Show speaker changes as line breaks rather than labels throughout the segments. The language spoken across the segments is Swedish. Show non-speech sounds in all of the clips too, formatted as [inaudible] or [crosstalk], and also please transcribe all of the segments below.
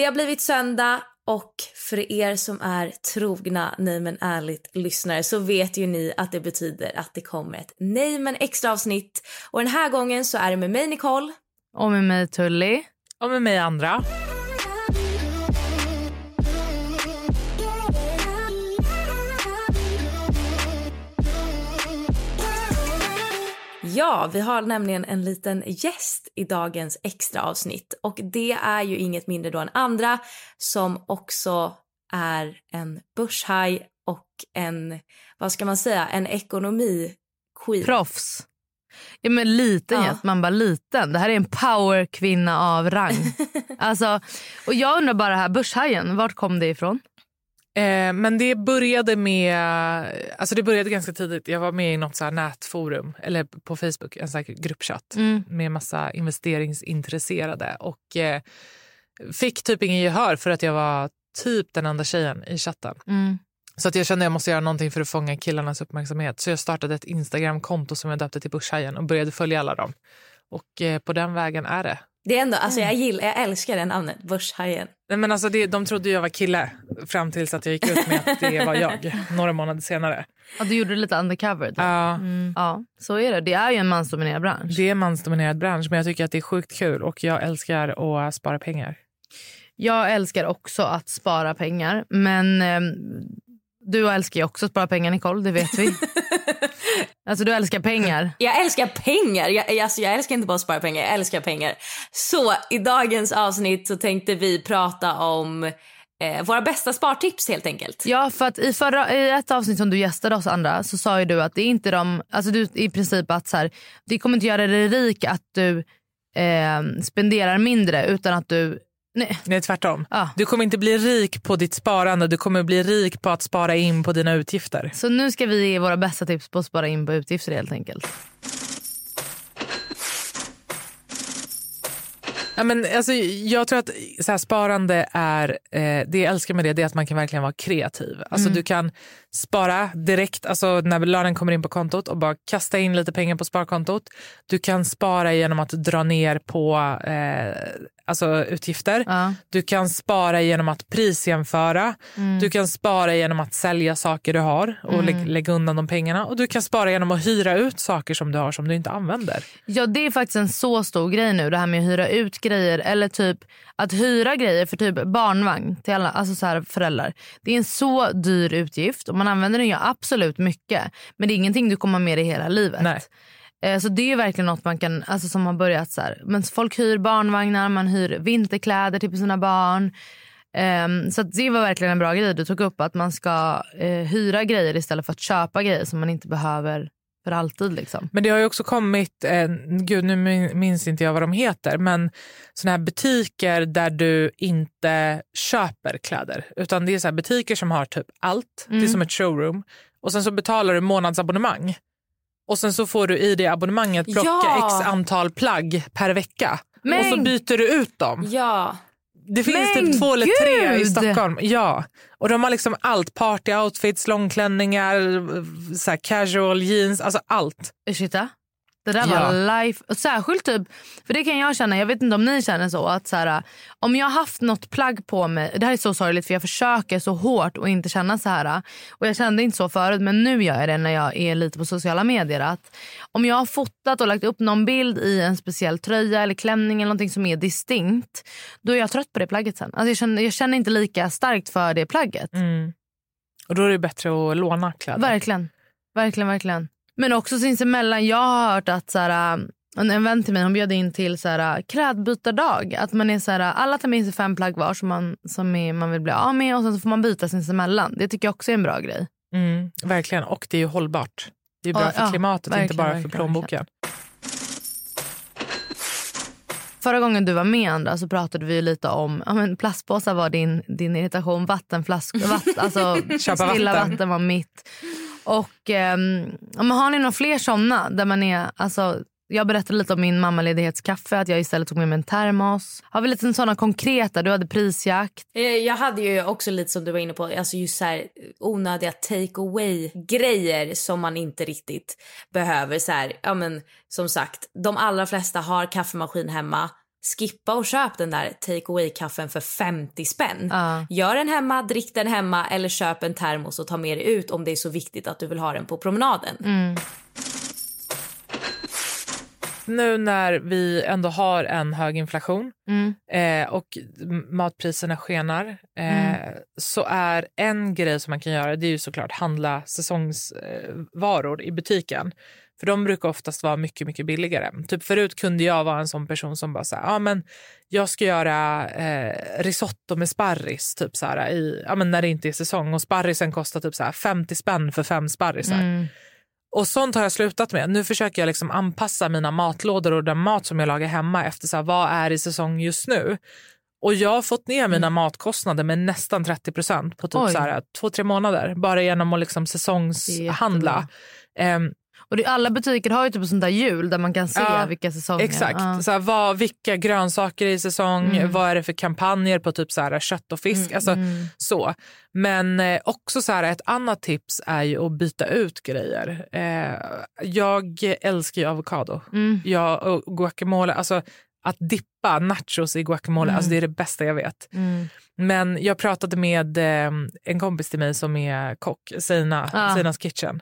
Det har blivit söndag och för er som är trogna Nej men ärligt lyssnare så vet ju ni att det betyder att det kommer ett Nej men extra avsnitt. Och den här gången så är det med mig Nicole.
Och med mig Tully.
Och med mig andra.
Ja, vi har nämligen en liten gäst i dagens extra avsnitt och det är ju inget mindre då än andra som också är en börshaj och en, vad ska man säga, en ekonomi queen.
Proffs. Ja, men liten,
Ja.
man bara liten. Det här är en powerkvinna av rang. [laughs] alltså, och jag undrar bara här, börshajen, vart kom det ifrån?
Eh, men det började med, alltså det började ganska tidigt. Jag var med i något så nätforum, eller på Facebook, en sån gruppchatt
Mm.
med massa investeringsintresserade och eh, fick typ ingen gehör för att jag var typ den enda tjejen i chatten.
Mm.
Så att jag kände att jag måste göra någonting för att fånga killarnas uppmärksamhet. Så jag startade ett Instagramkonto som jag döpte till Börshajen och började följa alla dem. Och eh, på den vägen är det.
Det är ändå, alltså jag gillar, jag älskar det namnet, börshajen.
Nej, Men alltså det, de trodde jag var kille fram tills att jag gick ut med att det var jag [laughs] några månader senare.
Ja, du gjorde det lite undercover. Typ.
Ja,
Ja, så är det. Det är ju en mansdominerad bransch.
det är en mansdominerad bransch men jag tycker att det är sjukt kul och jag älskar att spara pengar.
Jag älskar också att spara pengar. Men ehm, du älskar ju också att spara pengar, Nicole. Det vet vi. [laughs] alltså, du älskar pengar.
Jag älskar pengar. Jag, alltså, jag älskar inte bara att spara pengar, jag älskar pengar. Så i dagens avsnitt så tänkte vi prata om eh, våra bästa spartips helt enkelt.
Ja, för att i, förra, i ett avsnitt som du gästade oss andra så sa ju du att det är inte de, alltså du i princip att så här, det kommer inte göra dig rik att du eh, spenderar mindre utan att du, nej,
Nej, tvärtom.
Ja.
Du kommer inte bli rik på ditt sparande, du kommer bli rik på att spara in på dina utgifter.
så nu ska vi ge våra bästa tips på att spara in på utgifter helt enkelt.
Ja, men, alltså, jag tror att så här, sparande är, eh, det jag älskar med det, det är att man kan verkligen vara kreativ. Alltså, Du kan spara direkt alltså, när lönen kommer in på kontot och bara kasta in lite pengar på sparkontot. Du kan spara genom att dra ner på eh, alltså, utgifter.
Ja.
Du kan spara genom att prisjämföra. Du kan spara genom att sälja saker du har och lä- lägga undan de pengarna. Och du kan spara genom att hyra ut saker som du har som du inte använder.
Ja det är faktiskt en så stor grej nu det här med att hyra ut grejer eller typ att hyra grejer för typ barnvagn till alla alltså så här föräldrar. Det är en så dyr utgift och man använder den ju absolut mycket men det är ingenting du kommer med dig hela livet.
Nej.
Eh, Så det är verkligen något man kan, alltså som har börjat så här. Men folk hyr barnvagnar, man hyr vinterkläder till sina barn. Ehm, så det var verkligen en bra grej du tog upp att man ska eh, hyra grejer istället för att köpa grejer som man inte behöver för alltid liksom.
Men det har ju också kommit, eh, gud nu min- minns inte jag vad de heter, men såna här butiker där du inte köper kläder. Utan det är så butiker som har typ allt. Det är som ett showroom. Och sen så betalar du månadsabonnemang. Och sen så får du i det abonnemanget plocka
Ja.
x antal plagg per vecka.
Men-
Och så byter du ut dem.
Ja.
Det finns
Men
typ två eller tre i
gud!
Stockholm. Ja. Och de har liksom allt. Party-outfits, långklänningar, så casual jeans, alltså allt.
Ursäkta? Det där
Ja.
var life. Och särskilt typ, för det kan jag känna, jag vet inte om ni känner så, att så här, om jag har haft något plagg på mig, det här är så sorgligt för jag försöker så hårt att inte känna så här. Och jag kände inte så förut men nu gör jag det när jag är lite på sociala medier. Att om jag har fotat och lagt upp någon bild i en speciell tröja eller klänning eller någonting som är distinkt, då är jag trött på det plagget sen. Alltså jag, känner, jag känner inte lika starkt för det plagget.
Mm. Och då är det bättre att låna kläder.
Verkligen. Verkligen, verkligen. Men också sinsemellan, jag har hört att så här, en en vän till mig hon bjöd in till så här, klädbytardag. Att man är så här, alla tar med sig fem plagg var som, man, som är, man vill bli av med och sen så får man byta sinsemellan. Det tycker jag också är en bra grej.
Mm, verkligen. Och det är ju hållbart. Det är bra
Ja,
för
ja,
klimatet, inte
verkligen,
bara för plånboken.
Förra gången du var med Andra så pratade vi lite om ja, men plastpåsar var din, din irritation, vattenflaskor, vatt, alltså [laughs] stilla
vatten.
vatten. var mitt. Och ehm, men har ni några fler såna där man är, alltså jag berättade lite om min mammaledighetskaffe, att jag istället tog med mig en termos. Har vi lite sådana konkreta, du hade prisjakt.
Eh, jag hade ju också lite som du var inne på, alltså just så här eh, onödiga take away grejer som man inte riktigt behöver så här. Ja men som sagt, de allra flesta har kaffemaskin hemma. Skippa och köp den där take away kaffen för 50 spänn.
Ja.
Gör den hemma, drick den hemma eller köp en termos och ta med dig ut om det är så viktigt att du vill ha den på promenaden.
Nu när vi ändå har en hög inflation
Mm.
eh, och matpriserna skenar eh, så är en grej som man kan göra det är ju såklart handla säsongsvaror eh, varor i butiken. För de brukar oftast vara mycket, mycket billigare. Typ förut kunde jag vara en sån person som bara så här, men jag ska göra eh, risotto med sparris typ så här, i, ja, men när det inte är säsong och sparrisen kostar typ så här 50 spänn för fem sparrisar.
Mm.
Och sånt har jag slutat med. Nu försöker jag liksom anpassa mina matlådor och den mat som jag lagar hemma efter så här, vad är i säsong just nu. Och jag har fått ner mina matkostnader med nästan 30 procent på typ
Mm. Oj.
så här, två, tre månader. Bara genom att liksom säsongshandla. Ehm,
Och det, alla butiker har ju typ sånt där hjul där man kan se
Ja,
vilka säsonger.
Exakt.
Ja.
Så här, vad, vilka grönsaker är i säsong?
Mm.
Vad är det för kampanjer på typ så här, kött och fisk? Alltså,
Mm.
så. Men eh, också så här, ett annat tips är ju att byta ut grejer. Eh, jag älskar ju avokado.
Mm.
Jag, och guacamole, alltså att dippa nachos i guacamole,
Mm.
alltså det är det bästa jag vet.
Mm.
Men jag pratade med eh, en kompis till mig som är kock, Sina,
Ah.
Sinas Kitchen.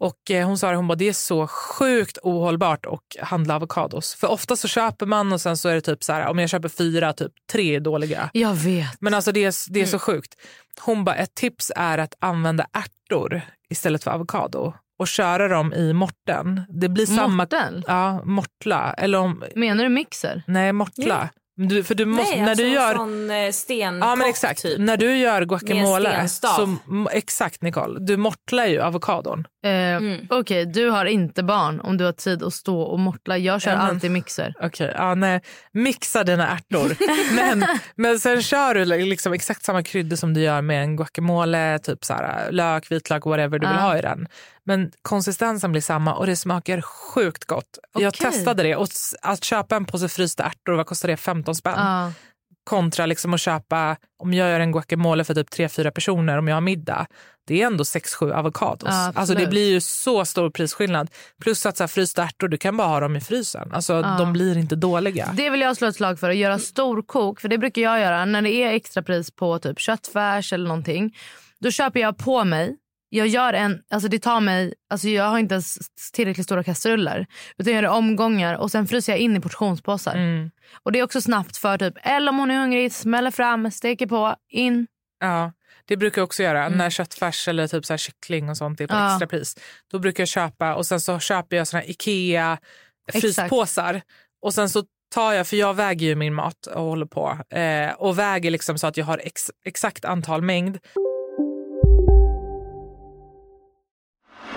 Och eh, hon sa det, hon bara, det är så sjukt ohållbart att handla avokados. För ofta så köper man och sen så är det typ så här, om jag köper fyra, typ tre är dåliga.
Jag vet.
Men alltså det är, det är så sjukt. Hon bara, ett tips är att använda ärtor istället för avokado och köra dem i morten. Det blir samma...
Mortel?
Ja, mortla. Eller om...
Menar du mixer?
Nej, mortla. Du, för du måste,
Nej,
när
alltså
du gör...
sån eh,
Ja men exakt.
typ.
När du gör guacamole, så, exakt Nicole, du mortlar ju avokadon.
Eh,
Mm.
Okej, du har inte barn om du har tid att stå och mortla. Jag kör
men-
alltid mixer.
Okej, ja, nej. Mixa dina ärtor. [laughs] men, men sen kör du liksom exakt samma kryddor som du gör med en guacamole, typ så här, lök, vitlök, whatever du vill
Ja.
ha i den. Men konsistensen blir samma och det smakar sjukt gott. Jag
Okej.
testade det och att köpa en påse frysta ärtor, vad kostar det? 15 spänn.
Ja.
Kontra liksom att köpa, om jag gör en guacamole för typ 3-4 personer om jag har middag, det är ändå 6-7 avokados.
Ja,
alltså det blir ju så stor prisskillnad. Plus att så här, frysta ärtor, du kan bara ha dem i frysen. Alltså de blir inte dåliga.
Det vill jag slå ett slag för, att göra storkok. För det brukar jag göra när det är extrapris på typ köttfärs eller någonting. Då köper jag på mig. Jag gör en, alltså det tar mig, alltså jag har inte ens tillräckligt stora kastruller. Utan jag gör omgångar och sen fryser jag in i portionspåsar.
Mm.
Och det är också snabbt för typ, eller om hon är hungrig, smäller fram, steker på, in.
Ja, det brukar jag också göra. När köttfärs eller typ så här kyckling och sånt är på
Mm. Ja.
extrapris. Då brukar jag köpa och sen så köper jag såna här Ikea fryspåsar. Och sen så tar jag, för jag väger ju min mat och håller på. Eh, och väger liksom så att jag har ex, exakt antal mängd.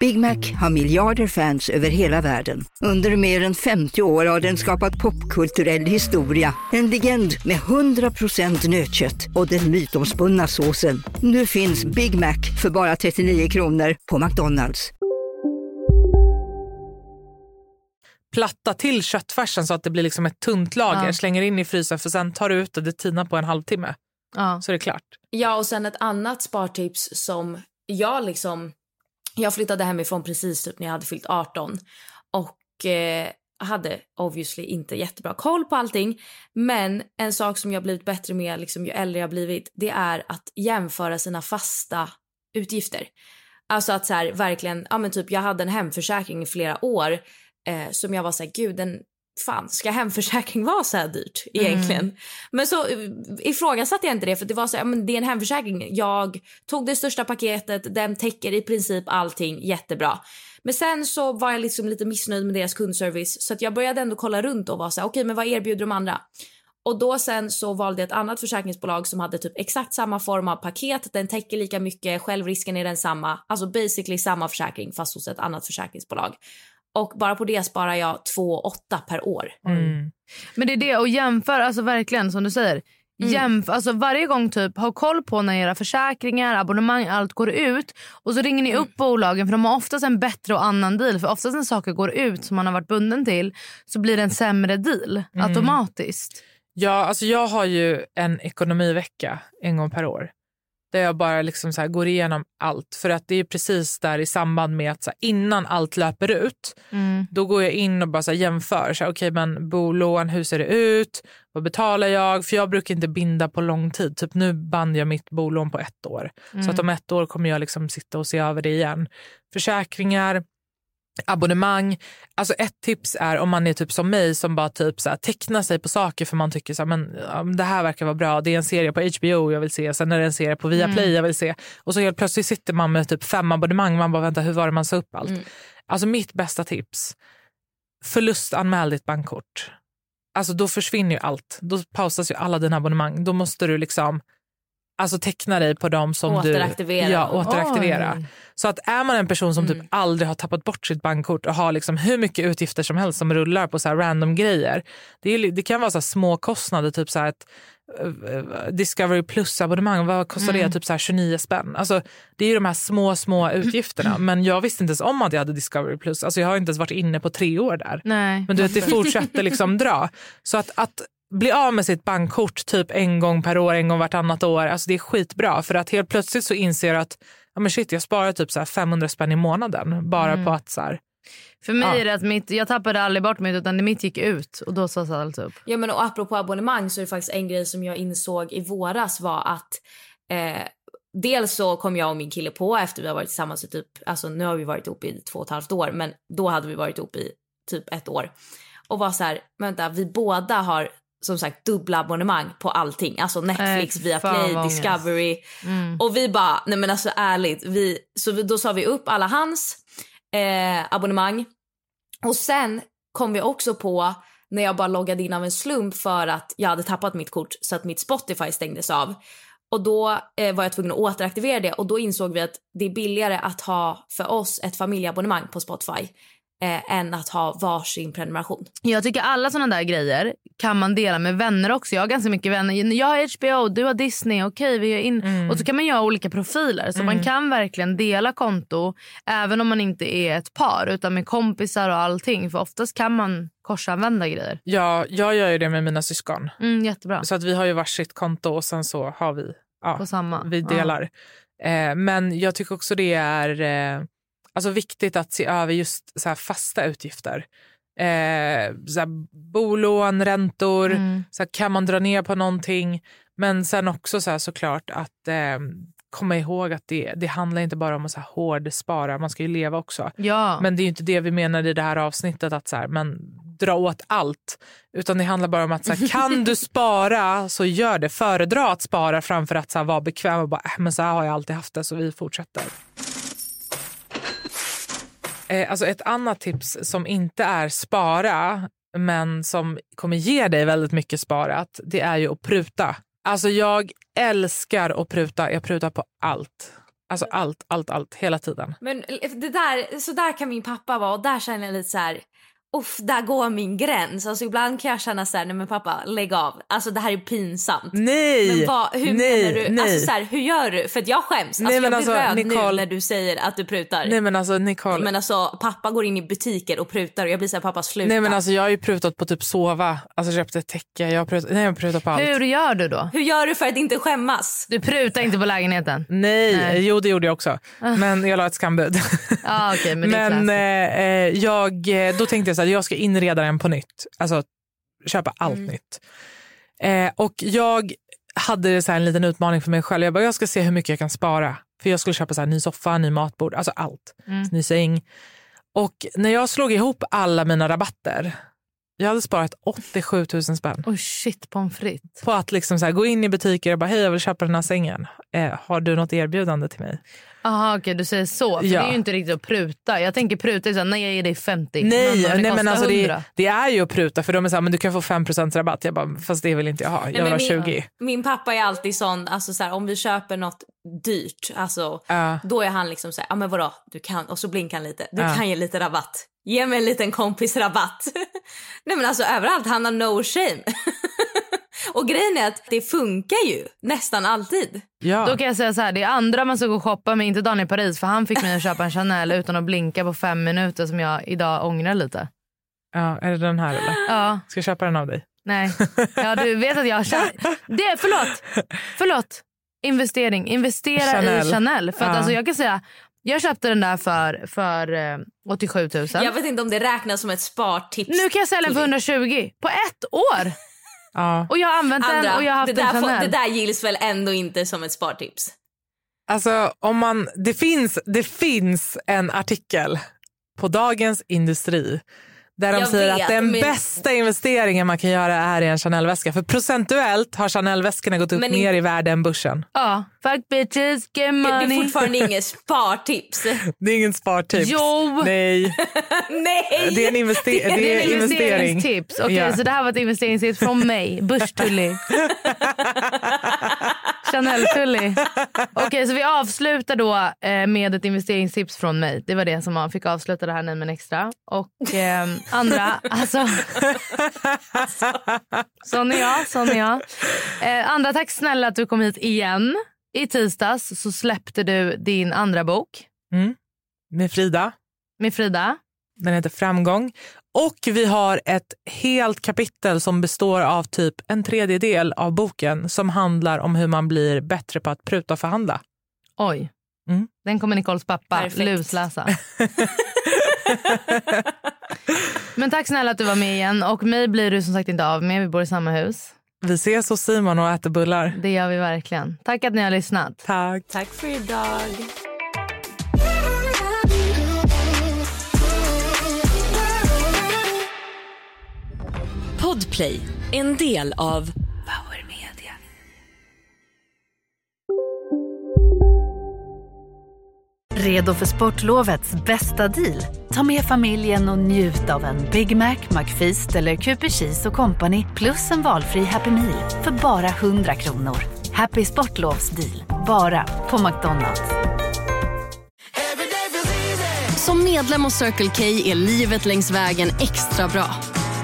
Big Mac har miljarder fans över hela världen. Under mer än 50 år har den skapat popkulturell historia. En legend med 100% nötkött och den mytomspunna såsen. Nu finns Big Mac för bara 39 kronor på McDonalds.
Platta till köttfärsen så att det blir liksom ett tunt lager.
Ja.
Slänger in i frysen för sen tar du ut det, det tinar på en halvtimme.
Ja.
Så är det klart.
Ja, och sen ett annat spartips som jag liksom... Jag flyttade hemifrån precis typ när jag hade fyllt 18 och eh, hade obviously inte jättebra koll på allting. Men en sak som jag blivit bättre med liksom, ju äldre jag blivit, det är att jämföra sina fasta utgifter. Alltså att så här, verkligen, ja men typ jag hade en hemförsäkring i flera år eh, som jag var så här, gud den, fan ska hemförsäkring vara så här dyrt egentligen? Men så eh, ifrågasatte jag inte det för det var så här, men det är en hemförsäkring. Jag tog det största paketet, den täcker i princip allting jättebra. Men sen så var jag liksom lite missnöjd med deras kundservice så att jag började ändå kolla runt och var så här, okej men vad erbjuder de andra? Och då sen så valde jag ett annat försäkringsbolag som hade typ exakt samma form av paket. Den täcker lika mycket, självrisken är densamma. Alltså basically samma försäkring fast hos ett annat försäkringsbolag. Och bara på det sparar jag 2 8 per år.
Mm.
Men det är det, och jämför, alltså verkligen som du säger.
Mm.
Jämf, alltså varje gång typ ha koll på när era försäkringar, abonnemang, allt går ut och så ringer ni
Mm.
upp bolagen för de har oftast en bättre och annan deal. För oftast när saker går ut som man har varit bunden till så blir det en sämre deal
Mm.
automatiskt.
Ja, alltså jag har ju en ekonomivecka en gång per år. Där jag bara liksom så går igenom allt. För att det är precis där i samband med att så innan allt löper ut,
Mm.
då går jag in och bara så jämför. Så här, Okej, men bolån, hur ser det ut? Vad betalar jag? För jag brukar inte binda på lång tid. Typ nu band jag mitt bolån på ett år. Så att om ett år kommer jag liksom sitta och se över det igen. Försäkringar, abonnemang. Alltså ett tips är om man är typ som mig som bara typ så här, tecknar sig på saker för man tycker så här, men, ja, det här verkar vara bra. Det är en serie på HBO jag vill se, sen är det en serie på Viaplay jag vill se. Och så helt plötsligt sitter man med typ fem abonnemang man bara vänta hur var det man sa upp allt?
Mm.
Alltså mitt bästa tips, förlustanmäl ditt bankkort. Alltså då försvinner ju allt. Då pausas ju alla dina abonnemang. Då måste du liksom alltså teckna dig på dem som
Återaktivera.
du... Ja, återaktivera.
Oj.
Så att är man en person som typ
Mm.
aldrig har tappat bort sitt bankkort och har liksom hur mycket utgifter som helst som rullar på så random grejer. Det, är, det kan vara så små kostnader, typ så här ett eh, Discovery Plus-abonnemang, vad kostar
Mm.
det? Typ så här 29 spänn. Alltså, det är ju de här små, små [clears throat] utgifterna. Men jag visste inte ens om att jag hade Discovery Plus. Alltså, jag har inte ens varit inne på tre år där.
Nej.
Men du vet, det fortsätter liksom dra. Så att, att bli av med sitt bankkort typ en gång per år, en gång vartannat år, alltså det är skitbra. För att helt plötsligt så inser du att ja, men shit, jag sparar typ så här 500 spänn i månaden bara
Mm.
på att så här,
För mig
Ja.
är det att mitt, jag tappade aldrig bort mitt utan det mitt gick ut och då sades allt upp.
Ja, men och apropå abonnemang så är det faktiskt en grej som jag insåg i våras var att eh, dels så kom jag och min kille på efter vi har varit tillsammans i typ, alltså nu har vi varit ihop i två och ett halvt år, men då hade vi varit ihop i typ ett år och var så här, vänta, vi båda har som sagt dubbla abonnemang på allting, alltså Netflix,
Äh,
via
fan
Play,
vad ångest.
Discovery
Mm.
och vi bara, nej men alltså ärligt, vi, så vi, då sa vi upp alla hans eh, abonnemang och sen kom vi också på när jag bara loggade in av en slump för att jag hade tappat mitt kort så att mitt Spotify stängdes av. Och då eh, var jag tvungen att återaktivera det och då insåg vi att det är billigare att ha för oss ett familjeabonnemang på Spotify eh, än att ha varsin prenumeration.
Jag tycker alla såna där grejer kan man dela med vänner också. Jag har ganska mycket vänner. Jag har HBO, du har Disney. Okej, vi är in. Och så kan man göra olika profiler. Så man kan verkligen dela konto även om man inte är ett par utan med kompisar och allting. För oftast kan man korsanvända grejer.
ja, jag gör ju det med mina syskon.
Mm, jättebra.
Så att vi har ju varsitt konto och sen så har vi, ja,
På samma.
vi delar. Eh, men jag tycker också det är eh, alltså viktigt att se över just så fasta utgifter. Eh, så bolån, räntor.
Mm.
så kan man dra ner på någonting? Men sen också så såklart att eh, komma ihåg att det, det handlar inte bara om att så här, hård spara, man ska ju leva också.
Ja.
Men det är inte det vi menar i det här avsnittet, att så här, men dra åt allt. Utan det handlar bara om att så här, kan du [laughs] spara så gör det. Föredra att spara framför att så här, vara bekväm och bara, äh, men så här har jag alltid haft det så vi fortsätter. Eh, alltså ett annat tips som inte är spara men som kommer ge dig väldigt mycket sparat det är ju att pruta. Alltså jag älskar att pruta. Jag prutar på allt. Alltså allt, allt, allt. Hela tiden.
Men det där, så där kan min pappa vara och där känner jag lite så här Uff, där går min gräns. Alltså ibland kan jag känna så här, nej men pappa lägg av. Alltså det här är pinsamt.
Nej!
Men vad, hur
nej,
menar du?
Nej.
Alltså så här, hur gör du? För att jag skäms.
Nej,
Alltså, jag blir
alltså,
röd
Nicole-
nu när du säger att du prutar.
Nej men alltså Nicole.
Men alltså pappa går in i butiker och prutar och jag blir så här, pappa sluta.
Nej men alltså jag har ju prutat på typ sova. Alltså köpt ett täcke. Jag har prutat, nej jag har prutat på allt.
Hur gör du då?
Hur gör du för att inte skämmas?
Du prutar inte på lägenheten?
Nej,
Nej.
jo det gjorde jag också. Men jag la ett skambud.
Ja, okej, men det är [laughs]
Men eh, eh, jag, då tänkte jag så här, jag ska inreda den på nytt. Alltså köpa allt
Mm.
nytt. Eh, och jag hade så en liten utmaning för mig själv. Jag bara, jag ska se hur mycket jag kan spara. För jag skulle köpa så här, ny soffa, ny matbord, alltså allt.
Mm.
Ny säng. Och när jag slog ihop alla mina rabatter, jag hade sparat 87 000 spänn.
Oh shit, pommes frites.
På att liksom så här, gå in i butiker och bara, hej jag vill köpa den här sängen. Eh, har du något erbjudande till mig?
Jaha okej du säger så. För
Ja.
det är ju inte riktigt att pruta. Jag tänker pruta är så här, nej jag ger dig 50.
Nej,
men
nej men alltså det,
100.
det är ju att pruta för de är så här, men du kan få 5 rabatt. Jag bara, fast det vill inte jag ha. Jag vill ha
min,
20.
Min pappa är alltid sån, alltså så här, om vi köper något dyrt, alltså,
Ja.
då är han liksom så här, ja men vadå, du kan, och så blinkar han lite, du
Ja.
kan ge lite rabatt. Ge mig en liten kompis rabatt. [laughs] Nej men alltså överallt, han har no shame. [laughs] och grejen är att det funkar ju nästan alltid.
Ja.
Då kan jag säga så här, det är andra man ska gå och shoppa med, inte Daniel Paris för han fick mig att köpa en Chanel utan att blinka på fem minuter som jag idag ångrar lite.
ja, är det den här eller?
Ja,
Ska jag köpa den av dig?
nej. Ja, du vet att jag har Chanel. Det, förlåt, förlåt. Investering, investera
Chanel.
i Chanel. För att
Ja.
alltså, jag kan säga, jag köpte den där för, för eh, 87 000.
Jag vet inte om det räknas som ett spartips.
Nu kan jag sälja den för 120 på ett år.
Ja.
Och jag har använt den
Andra,
och jag har haft
det, där får, det där gills väl ändå inte som ett spartips?
Alltså, om man, det, finns, det finns en artikel på Dagens Industri där de
Jag
säger
vet,
att den
men-
bästa investeringen man kan göra är i en Chanel-väska. För procentuellt har Chanel-väskorna gått upp
Men
mer i värde än börsen.
Ja, fuck bitches, get
Det, det
money.
är fortfarande inget spartips. [laughs]
Det är ingen spartips.
Jo.
Nej, [laughs]
Nej!
det är en, investe- det är
Det är
investering.
investeringstips. Okej,
Ja.
så det här var ett investeringstips från mig, Börstully. [laughs] Chanel-Tully. Okej, så vi avslutar då eh, med ett investeringstips från mig. Det var det som man fick avsluta det här en extra. Och eh, andra, alltså. Sån är jag, sån är jag. Eh, andra, tack snälla att du kom hit igen. I tisdags så släppte du din andra bok
Mm. Med Frida.
med Frida.
Den heter Framgång. Och vi har ett helt kapitel som består av typ en tredjedel av boken som handlar om hur man blir bättre på att pruta och förhandla.
Oj.
Mm.
Den kommer Nicoles pappa
Perfekt.
lusläsa. [laughs] [laughs] Men tack snälla att du var med igen. Och mig blir du som sagt inte av med. Vi bor i samma hus.
Vi ses hos Simon och äter bullar.
Det gör vi verkligen. Tack att ni har lyssnat.
Tack.
Tack för idag.
Podplay, en del av Power Media.
Redo för sportlovets bästa deal? Ta med familjen och njut av en Big Mac, McFeast eller Cooper Cheese och Company plus en valfri Happy Meal för bara 100 kronor. Happy Sportlovs deal, bara på McDonalds.
Som medlem hos Circle K är livet längs vägen extra bra.